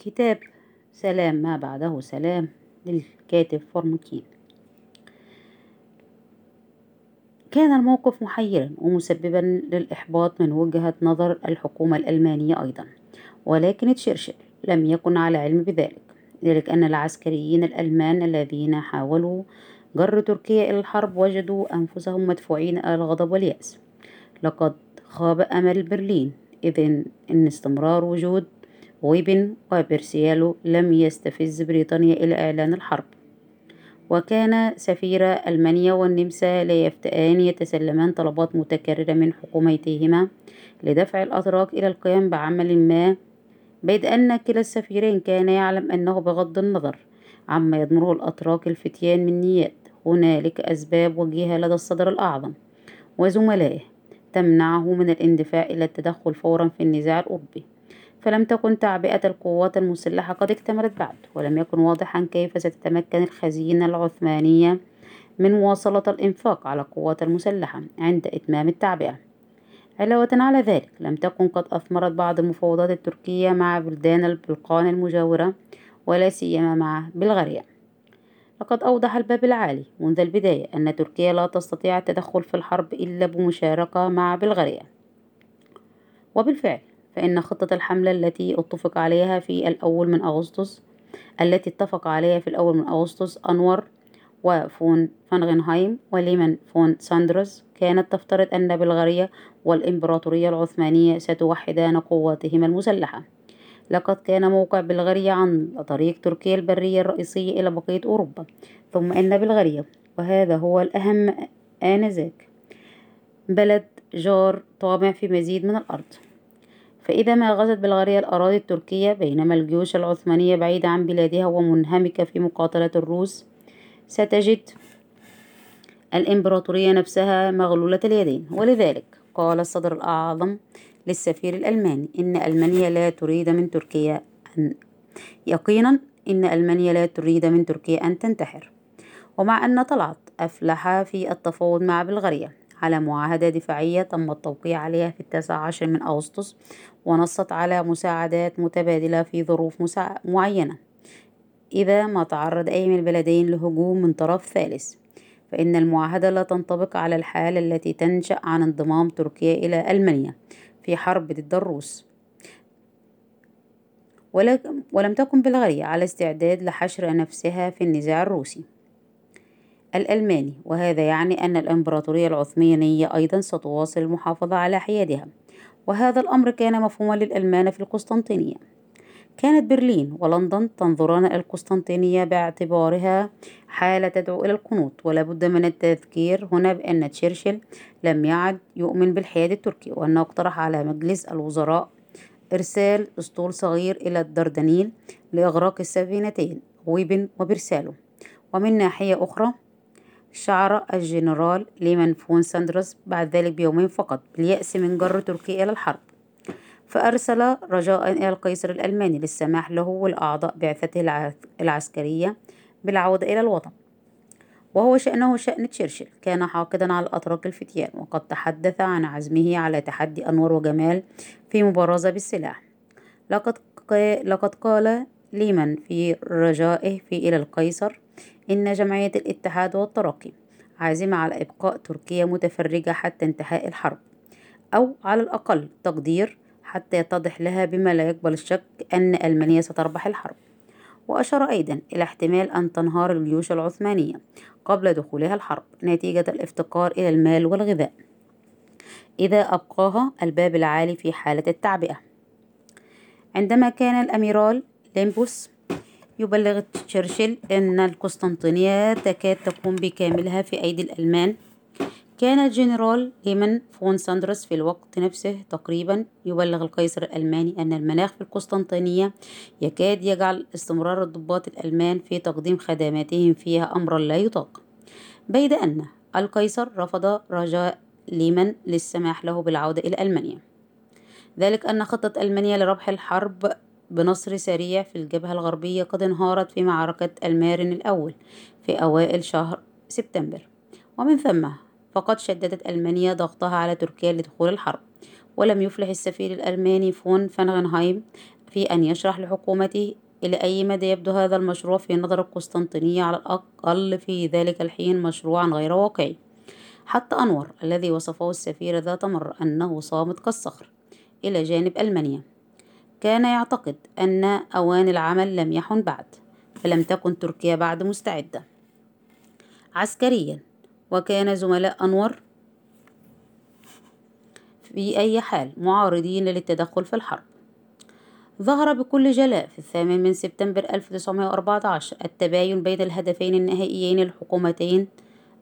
كتاب سلام ما بعده سلام للكاتب فورمكين كان الموقف محيرا ومسببا للإحباط من وجهة نظر الحكومة الألمانية أيضا. ولكن تشرشل لم يكن على علم بذلك. ذلك أن العسكريين الألمان الذين حاولوا جر تركيا إلى الحرب وجدوا أنفسهم مدفوعين إلى الغضب واليأس. لقد خاب أمل برلين إذ إن استمرار وجود ويبن وبرسيالو لم يستفز بريطانيا إلى إعلان الحرب. وكان سفير ألمانيا والنمسا لا يفتئان يتسلمان طلبات متكررة من حكوميتيهما لدفع الأتراك إلى القيام بعمل ما. بيد أن كلا السفيرين كان يعلم أنه بغض النظر عما يضمره الأتراك الفتيان من نيات. هنالك أسباب وجيهة لدى الصدر الأعظم وزملائه تمنعه من الاندفاع إلى التدخل فورا في النزاع الأوروبي. فلم تكن تعبئة القوات المسلحة قد اكتملت بعد ولم يكن واضحا كيف ستتمكن الخزينة العثمانية من مواصلة الإنفاق على القوات المسلحة عند إتمام التعبئة. علاوة على ذلك لم تكن قد أثمرت بعض المفاوضات التركية مع بلدان البلقان المجاورة ولا سيما مع بلغاريا. لقد أوضح الباب العالي منذ البداية أن تركيا لا تستطيع التدخل في الحرب إلا بمشاركة مع بلغاريا. وبالفعل فإن خطة الحملة التي اتفق عليها في الأول من أغسطس التي اتفق عليها في الأول من أغسطس أنور وفون فانغنهايم وليمان فون ساندرز كانت تفترض أن بلغاريا والإمبراطورية العثمانية ستوحدان قواتهما المسلحة. لقد كان موقع بلغاريا عن طريق تركيا البرية الرئيسية إلى بقية أوروبا ثم إن بلغاريا وهذا هو الأهم آنذاك بلد جار طامع في مزيد من الأرض. فإذا ما غزت بلغاريا الأراضي التركية بينما الجيوش العثمانية بعيدة عن بلادها ومنهمكة في مقاتلة الروس ستجد الإمبراطورية نفسها مغلولة اليدين. ولذلك قال الصدر الأعظم للسفير الألماني إن ألمانيا لا تريد من تركيا أن يقينا إن ألمانيا لا تريد من تركيا أن تنتحر. ومع أن طلعت أفلح في التفاوض مع بلغاريا على معاهدة دفاعية تم التوقيع عليها في التاسع عشر من أغسطس ونصت على مساعدات متبادلة في ظروف. معينة. إذا ما تعرض أي من البلدين لهجوم من طرف ثالث فإن المعاهدة لا تنطبق على الحالة التي تنشأ عن انضمام تركيا إلى ألمانيا في حرب ضد الروس. ولم تكن بلغاريا على استعداد لحشر نفسها في النزاع الروسي. الألماني وهذا يعني أن الإمبراطورية العثمانية أيضا ستواصل المحافظة على حيادها. وهذا الأمر كان مفهوما للألمان في القسطنطينية. كانت برلين ولندن تنظران إلى القسطنطينية باعتبارها حالة تدعو إلى القنوط ولا بد من التذكير هنا بأن تشرشل لم يعد يؤمن بالحياد التركي وأنه اقترح على مجلس الوزراء إرسال أسطول صغير إلى الدردنيل لإغراق السفينتين غويبن وبرسلاو. ومن ناحية أخرى شعر الجنرال ليمان فون ساندرس بعد ذلك بيومين فقط باليأس من جر تركيا إلى الحرب. فأرسل رجاء إلى القيصر الألماني للسماح له ولأعضاء بعثته العسكرية بالعودة إلى الوطن. وهو شأنه شأن تشرشل. كان حاقدا على الأتراك الفتيان وقد تحدث عن عزمه على تحدي أنور وجمال في مبارزة بالسلاح. لقد قال ليمان في رجائه في إلى القيصر إن جمعية الاتحاد والترقي عازمة على إبقاء تركيا متفرجة حتى انتهاء الحرب أو على الأقل تقدير حتى يتضح لها بما لا يقبل الشك أن ألمانيا ستربح الحرب. وأشار أيضا إلى احتمال أن تنهار الجيوش العثمانية قبل دخولها الحرب نتيجة الافتقار إلى المال والغذاء إذا أبقاها الباب العالي في حالة التعبئة. عندما كان الأميرال ليمبوس يبلغ تشرشل أن القسطنطينية تكاد تكون بكاملها في أيدي الألمان. كان الجنرال ليمان فون ساندرس في الوقت نفسه تقريبا يبلغ القيصر الألماني أن المناخ في القسطنطينية يكاد يجعل استمرار الضباط الألمان في تقديم خدماتهم فيها أمرا لا يطاق. بيد أن القيصر رفض رجاء ليمان للسماح له بالعودة إلى ألمانيا. ذلك أن خطة ألمانيا لربح الحرب بنصر سريع في الجبهة الغربية قد انهارت في معركة المارن الأول في أوائل شهر سبتمبر. ومن ثم فقد شددت ألمانيا ضغطها على تركيا لدخول الحرب. ولم يفلح السفير الألماني فون فانغنهايم في أن يشرح لحكومته إلى أي مدى يبدو هذا المشروع في نظر القسطنطينية على الأقل في ذلك الحين مشروعا غير واقعي. حتى أنور الذي وصفه السفير ذات مرة أنه صامت كالصخر. إلى جانب ألمانيا. كان يعتقد أن أوان العمل لم يحن بعد فلم تكن تركيا بعد مستعدة. عسكريا وكان زملاء أنور في أي حال معارضين للتدخل في الحرب. ظهر بكل جلاء في الثامن من سبتمبر 1914 التباين بين الهدفين النهائيين للحكومتين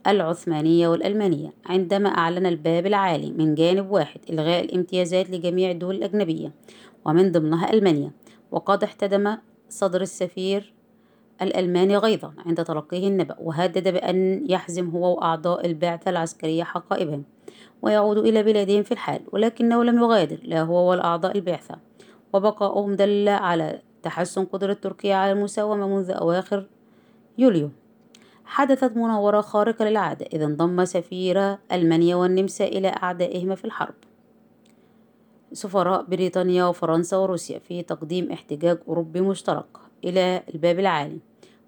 العثمانية والألمانية عندما أعلن الباب العالي من جانب واحد إلغاء الامتيازات لجميع الدول الأجنبية ومن ضمنها ألمانيا. وقد احتدم صدر السفير الألماني غيظا عند تلقيه النبأ وهدد بأن يحزم هو وأعضاء البعثة العسكرية حقائبهم ويعودوا إلى بلادهم في الحال ولكنه لم يغادر لا هو ولا أعضاء البعثة. وبقاؤهم دل على تحسن قدرة تركيا على المساومة منذ أواخر يوليو. حدثت مناورة خارقة للعادة إذ انضم سفير ألمانيا والنمسا إلى أعدائهما في الحرب. سفراء بريطانيا وفرنسا وروسيا في تقديم احتجاج أوروبي مشترك إلى الباب العالي.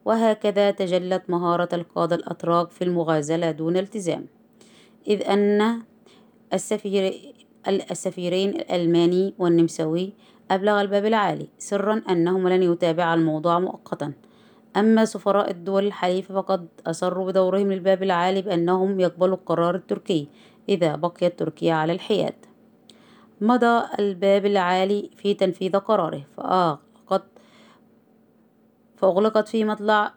وهكذا تجلت مهارة القادة الأتراك في المغازلة دون التزام. إذ أن السفير السفيرين الألماني والنمساوي أبلغ الباب العالي سرا أنهما لن يتابعا الموضوع مؤقتا. أما سفراء الدول الحليفة فقد أصروا بدورهم للباب العالي بأنهم يقبلوا القرار التركي إذا بقيت تركيا على الحياد. مضى الباب العالي في تنفيذ قراره. فأغلقت فأغلقت في مطلع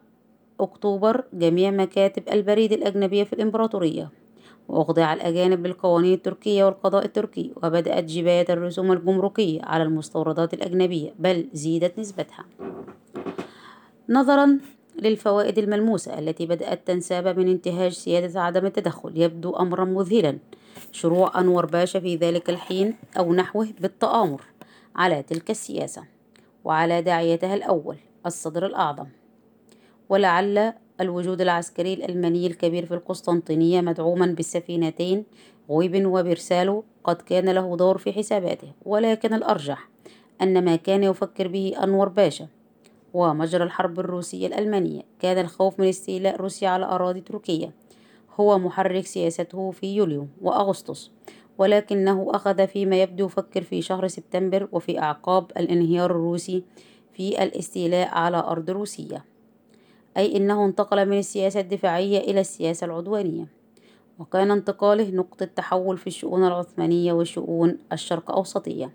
أكتوبر جميع مكاتب البريد الأجنبية في الإمبراطورية وأخضع الأجانب بالقوانين التركية والقضاء التركي وبدأت جباية الرسوم الجمركية على المستوردات الأجنبية بل زيدت نسبتها. نظرا للفوائد الملموسة التي بدأت تنساب من انتهاج سيادة عدم التدخل. يبدو أمرا مذهلا شروع أنور باشا في ذلك الحين أو نحوه بالتآمر على تلك السياسة وعلى داعيتها الأول الصدر الأعظم. ولعل الوجود العسكري الألماني الكبير في القسطنطينية مدعوما بالسفينتين غويب وبرسالو قد كان له دور في حساباته. ولكن الأرجح أن ما كان يفكر به أنور باشا ومجرى الحرب الروسية الألمانية. كان الخوف من استيلاء روسيا على أراضي تركيا. هو محرك سياسته في يوليو وأغسطس. ولكنه أخذ فيما يبدو يفكر في شهر سبتمبر وفي أعقاب الانهيار الروسي في الاستيلاء على أرض روسية أي أنه انتقل من السياسة الدفاعية إلى السياسة العدوانية. وكان انتقاله نقطة تحول في الشؤون العثمانية وشؤون الشرق أوسطية.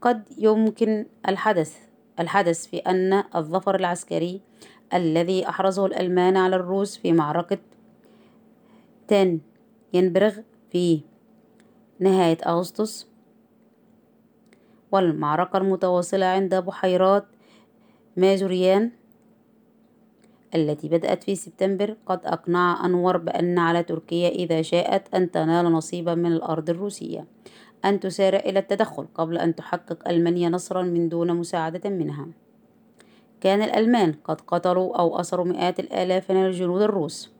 قد يمكن الحدث الحدث في أن الظفر العسكري الذي أحرزه الألمان على الروس في معركة تان ينبرغ في نهاية أغسطس والمعركة المتواصلة عند بحيرات مازوريان التي بدأت في سبتمبر قد أقنع أنور بأن على تركيا إذا شاءت أن تنال نصيبا من الأرض الروسية. أن تسارع إلى التدخل قبل أن تحقق ألمانيا نصرا من دون مساعدة منها. كان الألمان قد قتلوا أو أسروا مئات الآلاف من الجنود الروس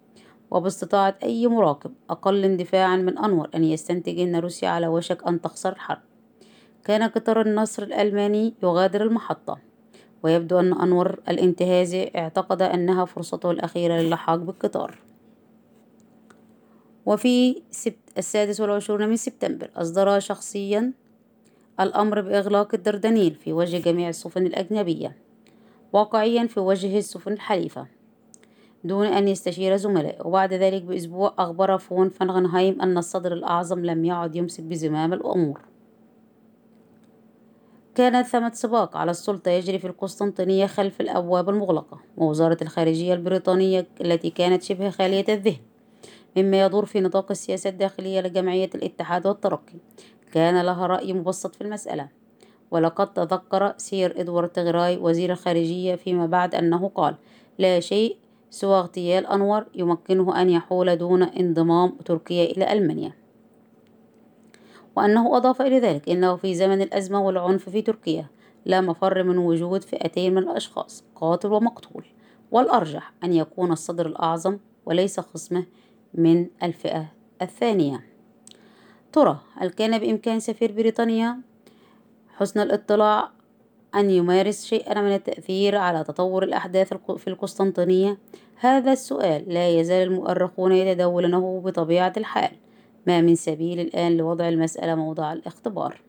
وباستطاعة أي مراقب أقل اندفاعا من أنور أن يستنتج أن روسيا على وشك أن تخسر الحرب. كان قطار النصر الألماني يغادر المحطة ويبدو أن أنور الانتهازي اعتقد أنها فرصته الأخيرة للحاق بالقطار. وفي السادس والعشرون من سبتمبر أصدر شخصيا الأمر بإغلاق الدردنيل في وجه جميع السفن الأجنبية واقعيا في وجه السفن الحليفة دون أن يستشير زملائه. وبعد ذلك بأسبوع أخبر فون فانغنهايم أن الصدر الأعظم لم يعد يمسك بزمام الأمور. كان ثمة سباق على السلطة يجري في القسطنطينية خلف الأبواب المغلقة ووزارة الخارجية البريطانية التي كانت شبه خالية الذهن. مما يدور في نطاق السياسة الداخلية لجمعية الاتحاد والترقي. كان لها رأي مبسط في المسألة. ولقد تذكر سير إدوارد تغراي وزير الخارجية فيما بعد أنه قال لا شيء سوى اغتيال أنور يمكنه أن يحول دون انضمام تركيا إلى ألمانيا وأنه أضاف إلى ذلك أنه في زمن الأزمة والعنف في تركيا لا مفر من وجود فئتين من الأشخاص قاتل ومقتول. والأرجح أن يكون الصدر الأعظم وليس خصمه من الفئة الثانية. ترى هل كان بإمكان سفير بريطانيا حسن الاطلاع أن يمارس شيئا من التأثير على تطور الأحداث في القسطنطينية؟ هذا السؤال لا يزال المؤرخون يتداولونه بطبيعة الحال. ما من سبيل الآن لوضع المسألة موضع الاختبار.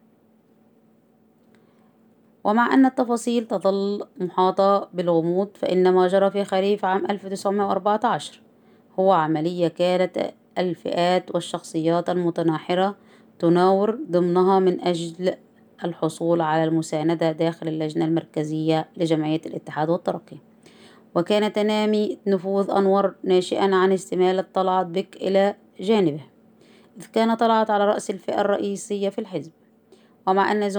ومع أن التفاصيل تظل محاطة بالغموض فإن ما جرى في خريف عام 1914 هو عملية كانت الفئات والشخصيات المتناحرة تناور ضمنها من أجل الحصول على المساندة داخل اللجنة المركزية لجمعية الاتحاد والترقي. وكان تنامي نفوذ أنور ناشئا عن استمالة طلعت بك إلى جانبه إذ كان طلعت على رأس الفئة الرئيسية في الحزب. ومع أن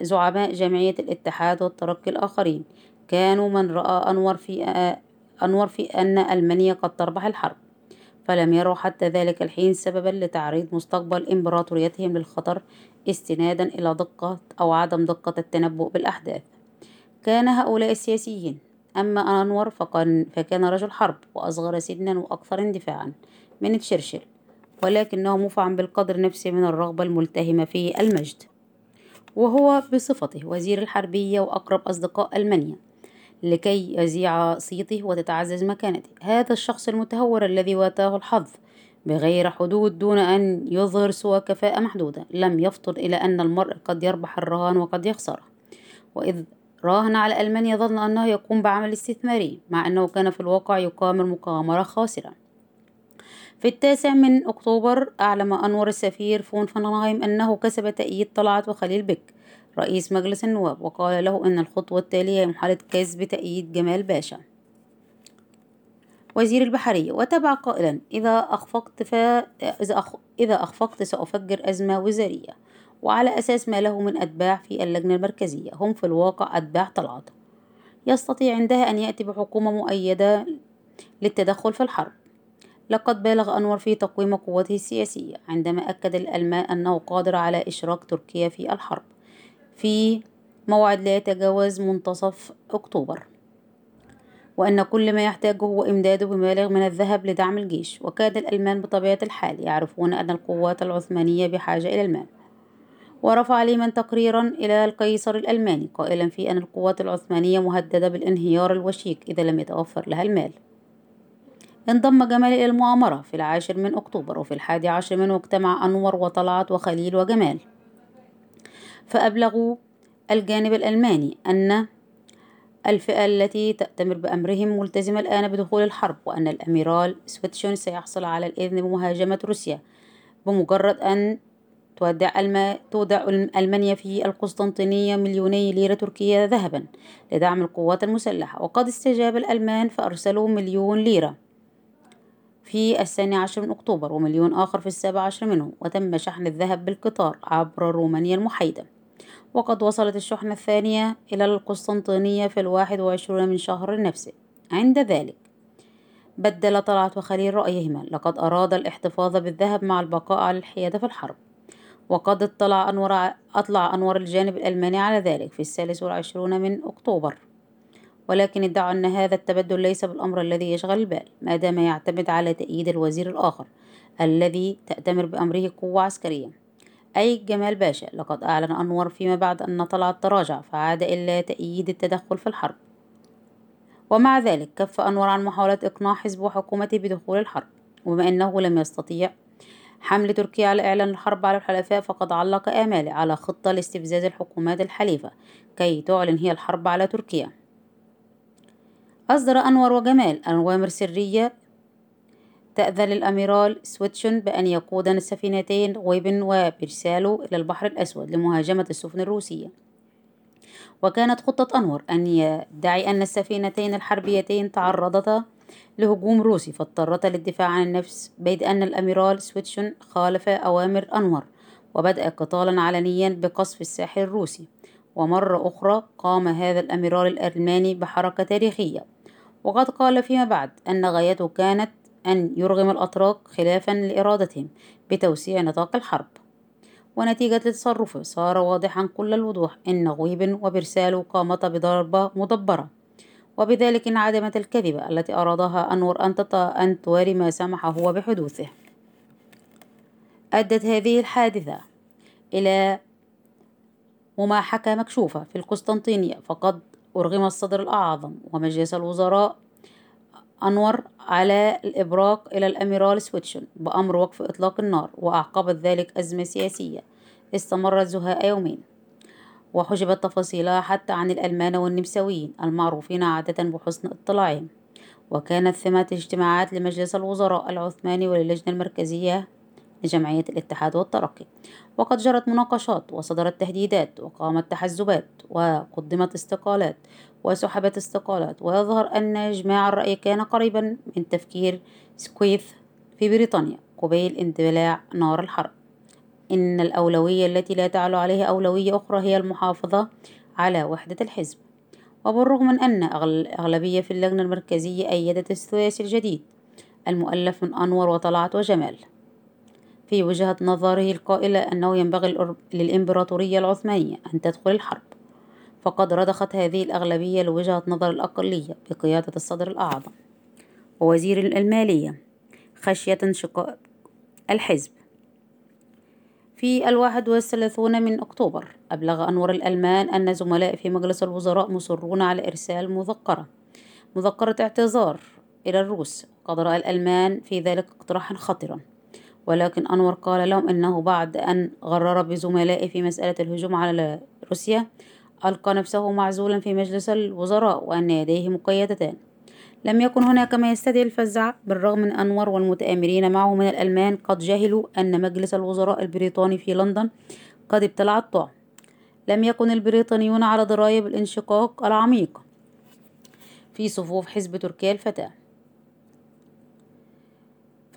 زعماء جمعية الاتحاد والترقي الآخرين كانوا من رأى أنور في أنور في أن ألمانيا قد تربح الحرب فلم يروا حتى ذلك الحين سببا لتعريض مستقبل إمبراطوريتهم للخطر استنادا إلى دقة أو عدم دقة التنبؤ بالأحداث. كان هؤلاء السياسيين أما أنور فكان رجل حرب وأصغر سنا وأكثر اندفاعا من تشرشل ولكنه مفعم بالقدر نفسه من الرغبة الملتهمة في المجد وهو بصفته وزير الحربية وأقرب أصدقاء ألمانيا. لكي يذيع صيته وتتعزز مكانته. هذا الشخص المتهور الذي واتاه الحظ بغير حدود دون أن يظهر سوى كفاءة محدودة. لم يفطن إلى أن المرء قد يربح الرهان وقد يخسره. وإذ راهن على ألمانيا ظن أنه يقوم بعمل استثماري مع أنه كان في الواقع يقامر مقامرة خاسرة. في التاسع من أكتوبر أعلم أنور السفير فون فانهايم أنه كسب تأييد طلعت وخليل بك رئيس مجلس النواب وقال له أن الخطوة التالية هي محاولة كسب تأييد جمال باشا. وزير البحرية وتبع قائلا إذا أخفقت ف... إذا, أخ... إذا أخفقت سأفجر أزمة وزارية. وعلى أساس ما له من أتباع في اللجنة المركزية هم في الواقع أتباع طلعت. يستطيع عندها أن يأتي بحكومة مؤيدة للتدخل في الحرب. لقد بالغ أنور في تقويم قوته السياسية عندما أكد الألمان أنه قادر على إشراك تركيا في الحرب. في موعد لا يتجاوز منتصف أكتوبر وأن كل ما يحتاجه هو إمداده بمبالغ من الذهب لدعم الجيش. وكاد الألمان بطبيعة الحال يعرفون أن القوات العثمانية بحاجة إلى المال. ورفع ليمان تقريرا إلى القيصر الألماني قائلا فيه أن القوات العثمانية مهددة بالانهيار الوشيك إذا لم يتوفر لها المال. انضم جمال إلى المؤامرة في العاشر من أكتوبر وفي الحادي عشر منه اجتمع أنور وطلعت وخليل وجمال. فأبلغوا الجانب الألماني أن الفئة التي تأتمر بأمرهم ملتزمة الآن بدخول الحرب وأن الأميرال سويتشون سيحصل على الإذن بمهاجمة روسيا بمجرد أن تودع الم... تودع ألمانيا في القسطنطينية مليوني ليرة تركية ذهبا لدعم القوات المسلحة. وقد استجاب الألمان فأرسلوا مليون ليرة في الثاني عشر من أكتوبر ومليون آخر في السابع عشر منه وتم شحن الذهب بالقطار عبر رومانيا المحايدة. وقد وصلت الشحنة الثانية إلى القسطنطينية في الواحد وعشرون من شهر نفسه عند ذلك بدل طلعت وخليل رأيهما. لقد أراد الاحتفاظ بالذهب مع البقاء على الحيادة في الحرب. وقد اطلع أنور أطلع أنور الجانب الألماني على ذلك في الثالث والعشرون من أكتوبر. ولكن ادعوا أن هذا التبدل ليس بالأمر الذي يشغل البال ما دام يعتمد على تأييد الوزير الآخر الذي تأتمر بأمره قوة عسكرية. أي جمال باشا لقد أعلن أنور فيما بعد أن طلعت تراجع فعاد إلى تأييد التدخل في الحرب. ومع ذلك كف أنور عن محاولة إقناع حزب وحكومته بدخول الحرب. وبما أنه لم يستطيع حمل تركيا على إعلان الحرب على الحلفاء فقد علق آماله على خطة لاستفزاز الحكومات الحليفة كي تعلن هي الحرب على تركيا. أصدر أنور وجمال أوامر سرية تأذن للأميرال سويتشن بأن يقود السفينتين غويبن وبرسلاو إلى البحر الأسود لمهاجمة السفن الروسية. وكانت خطة أنور أن يدعي أن السفينتين الحربيتين تعرضتا لهجوم روسي فاضطرتا للدفاع عن النفس بيد أن الأميرال سويتشن خالف أوامر أنور وبدأ قتالا علنيا بقصف الساحل الروسي. ومرة أخرى قام هذا الأميرال الألماني بحركة تاريخية. وقد قال فيما بعد أن غايته كانت أن يرغم الأتراك خلافا لإرادتهم بتوسيع نطاق الحرب. ونتيجة لتصرفه صار واضحا كل الوضوح أن غويبن وبرسالو قامتا بضربة مدبرة. وبذلك انعدمت الكذبة التي أرادها أنور أن, أن تواري ما سمح هو بحدوثه أدت هذه الحادثة إلى مماحكة مكشوفة في القسطنطينية فقد أرغم الصدر الأعظم ومجلس الوزراء أنور على الإبراق إلى الأميرال سويتشن بأمر وقف إطلاق النار وأعقبت ذلك أزمة سياسية. استمرت زهاء يومين. وحجبت تفاصيلها حتى عن الألمان والنمساويين المعروفين عادة بحسن اطلاعهم. وكانت ثمة اجتماعات لمجلس الوزراء العثماني وللجنة المركزية لجمعية الاتحاد والترقي. وقد جرت مناقشات وصدرت تهديدات وقامت تحزبات وقدمت استقالات وسحبت استقالات ويظهر أن إجماع الرأي كان قريبا من تفكير سكويث في بريطانيا قبيل اندلاع نار الحرب. إن الأولوية التي لا تعلو عليها أولوية أخرى هي المحافظة على وحدة الحزب. وبالرغم من أن أغلبية في اللجنة المركزية أيدت الثلاثي الجديد المؤلف من أنور وطلعت وجمال. في وجهة نظره القائلة أنه ينبغي للإمبراطورية العثمانية أن تدخل الحرب. فقد رضخت هذه الأغلبية لوجهة نظر الأقلية بقيادة الصدر الأعظم ووزير المالية خشية انشقاق الحزب. في الواحد والثلاثون من أكتوبر أبلغ أنور الألمان أن زملاء في مجلس الوزراء مصرون على إرسال مذكرة مذكرة اعتذار إلى الروس. قد رأى الألمان في ذلك اقتراحا خطرا ولكن أنور قال لهم أنه بعد أن غرر بزملائه في مسألة الهجوم على روسيا ألقى نفسه معزولا في مجلس الوزراء وأن يديه مقيدتان. لم يكن هناك ما يستدعي الفزع بالرغم من أنور والمتآمرين معه من الألمان قد جهلوا أن مجلس الوزراء البريطاني في لندن قد ابتلع الطعم لم يكن البريطانيون على دراية بالانشقاق العميق. في صفوف حزب تركيا الفتاة.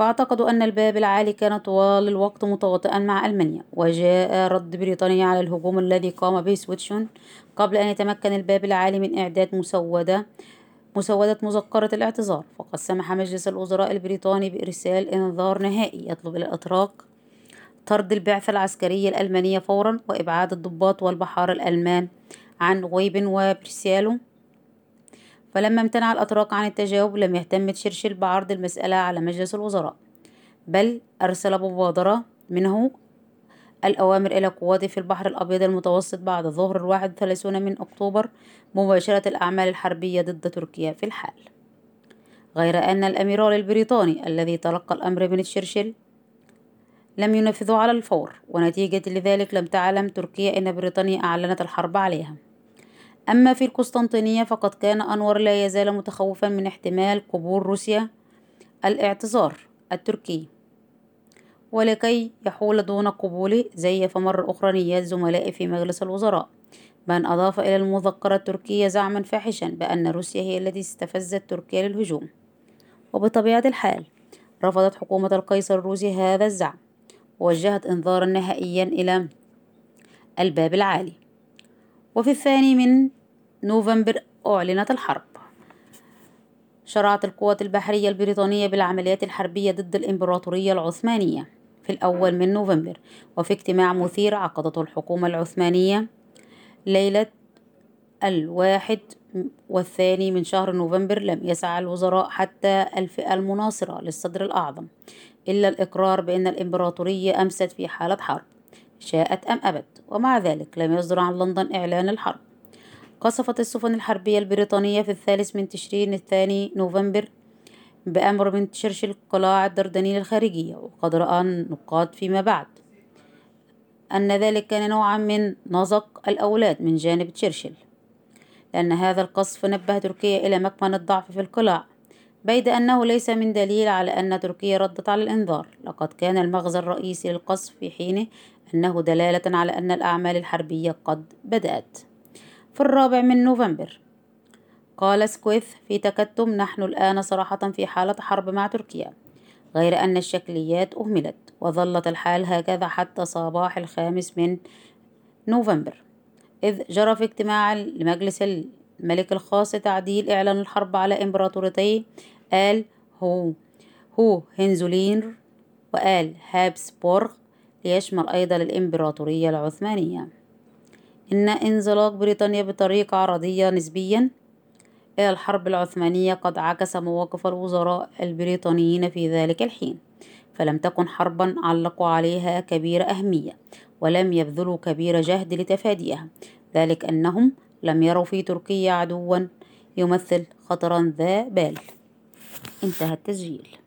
فاعتقدوا أن الباب العالي كان طوال الوقت متواطئا مع ألمانيا وجاء رد بريطانيا على الهجوم الذي قام به سويتشون قبل أن يتمكن الباب العالي من إعداد مسودة مسودة مذكرة الاعتذار. فقد سمح مجلس الوزراء البريطاني بإرسال إنذار نهائي يطلب الأتراك طرد البعثة العسكرية الألمانية فورا وإبعاد الضباط والبحار الألمان عن غويبن وبرسيالو فلما امتنع الأتراك عن التجاوب لم يهتم تشرشل بعرض المسألة على مجلس الوزراء بل أرسل مبادرة منه الأوامر إلى قواته في البحر الأبيض المتوسط بعد ظهر الواحد وثلاثون من أكتوبر مباشرة الأعمال الحربية ضد تركيا في الحال. غير أن الأميرال البريطاني الذي تلقى الأمر من تشرشل لم ينفذه على الفور ونتيجة لذلك لم تعلم تركيا أن بريطانيا أعلنت الحرب عليها. أما في القسطنطينية فقد كان أنور لا يزال متخوفا من احتمال قبول روسيا الاعتذار التركي ولكي يحول دون قبوله زيف مرة أخرى نيات زملائه في مجلس الوزراء بأن أضاف إلى المذكرة التركية زعما فاحشا بأن روسيا هي التي استفزت تركيا للهجوم. وبطبيعة الحال رفضت حكومة القيصر الروسي هذا الزعم ووجهت إنذارا نهائيا إلى الباب العالي. وفي الثاني من نوفمبر أعلنت الحرب. شرعت القوات البحرية البريطانية بالعمليات الحربية ضد الإمبراطورية العثمانية في الأول من نوفمبر وفي اجتماع مثير عقدته الحكومة العثمانية ليلة الواحد والثاني من شهر نوفمبر. لم يسعى الوزراء حتى الفئة المناصرة للصدر الأعظم إلا الإقرار بأن الإمبراطورية أمست في حالة حرب شاءت أم أبت. ومع ذلك لم يصدر عن لندن إعلان الحرب. قصفت السفن الحربية البريطانية في الثالث من تشرين الثاني نوفمبر بأمر من تشرشل قلاع الدردنيل الخارجية وقد رأى النقاد فيما بعد أن ذلك كان نوعا من نزق الأولاد من جانب تشرشل لأن هذا القصف نبه تركيا إلى مكمن الضعف في القلاع بيد أنه ليس من دليل على أن تركيا ردت على الإنذار. لقد كان المغزى الرئيسي للقصف في حينه أنه دلالة على أن الأعمال الحربية قد بدأت. في الرابع من نوفمبر قال سكويث في تكتم نحن الآن صراحة في حالة حرب مع تركيا غير أن الشكليات أهملت وظلت الحال هكذا حتى صباح الخامس من نوفمبر إذ جرى في اجتماع لمجلس الملك الخاص تعديل إعلان الحرب على إمبراطوريتي آل هو هو هنزولين وآل هابسبورغ ليشمل أيضا الإمبراطورية العثمانية. إن انزلاق بريطانيا بطريقة عرضية نسبيا إلى الحرب العثمانية قد عكس مواقف الوزراء البريطانيين في ذلك الحين فلم تكن حربا علقوا عليها كبير أهمية ولم يبذلوا كبير جهد لتفاديها. ذلك أنهم لم يروا في تركيا عدوا يمثل خطرا ذا بال. انتهى التسجيل.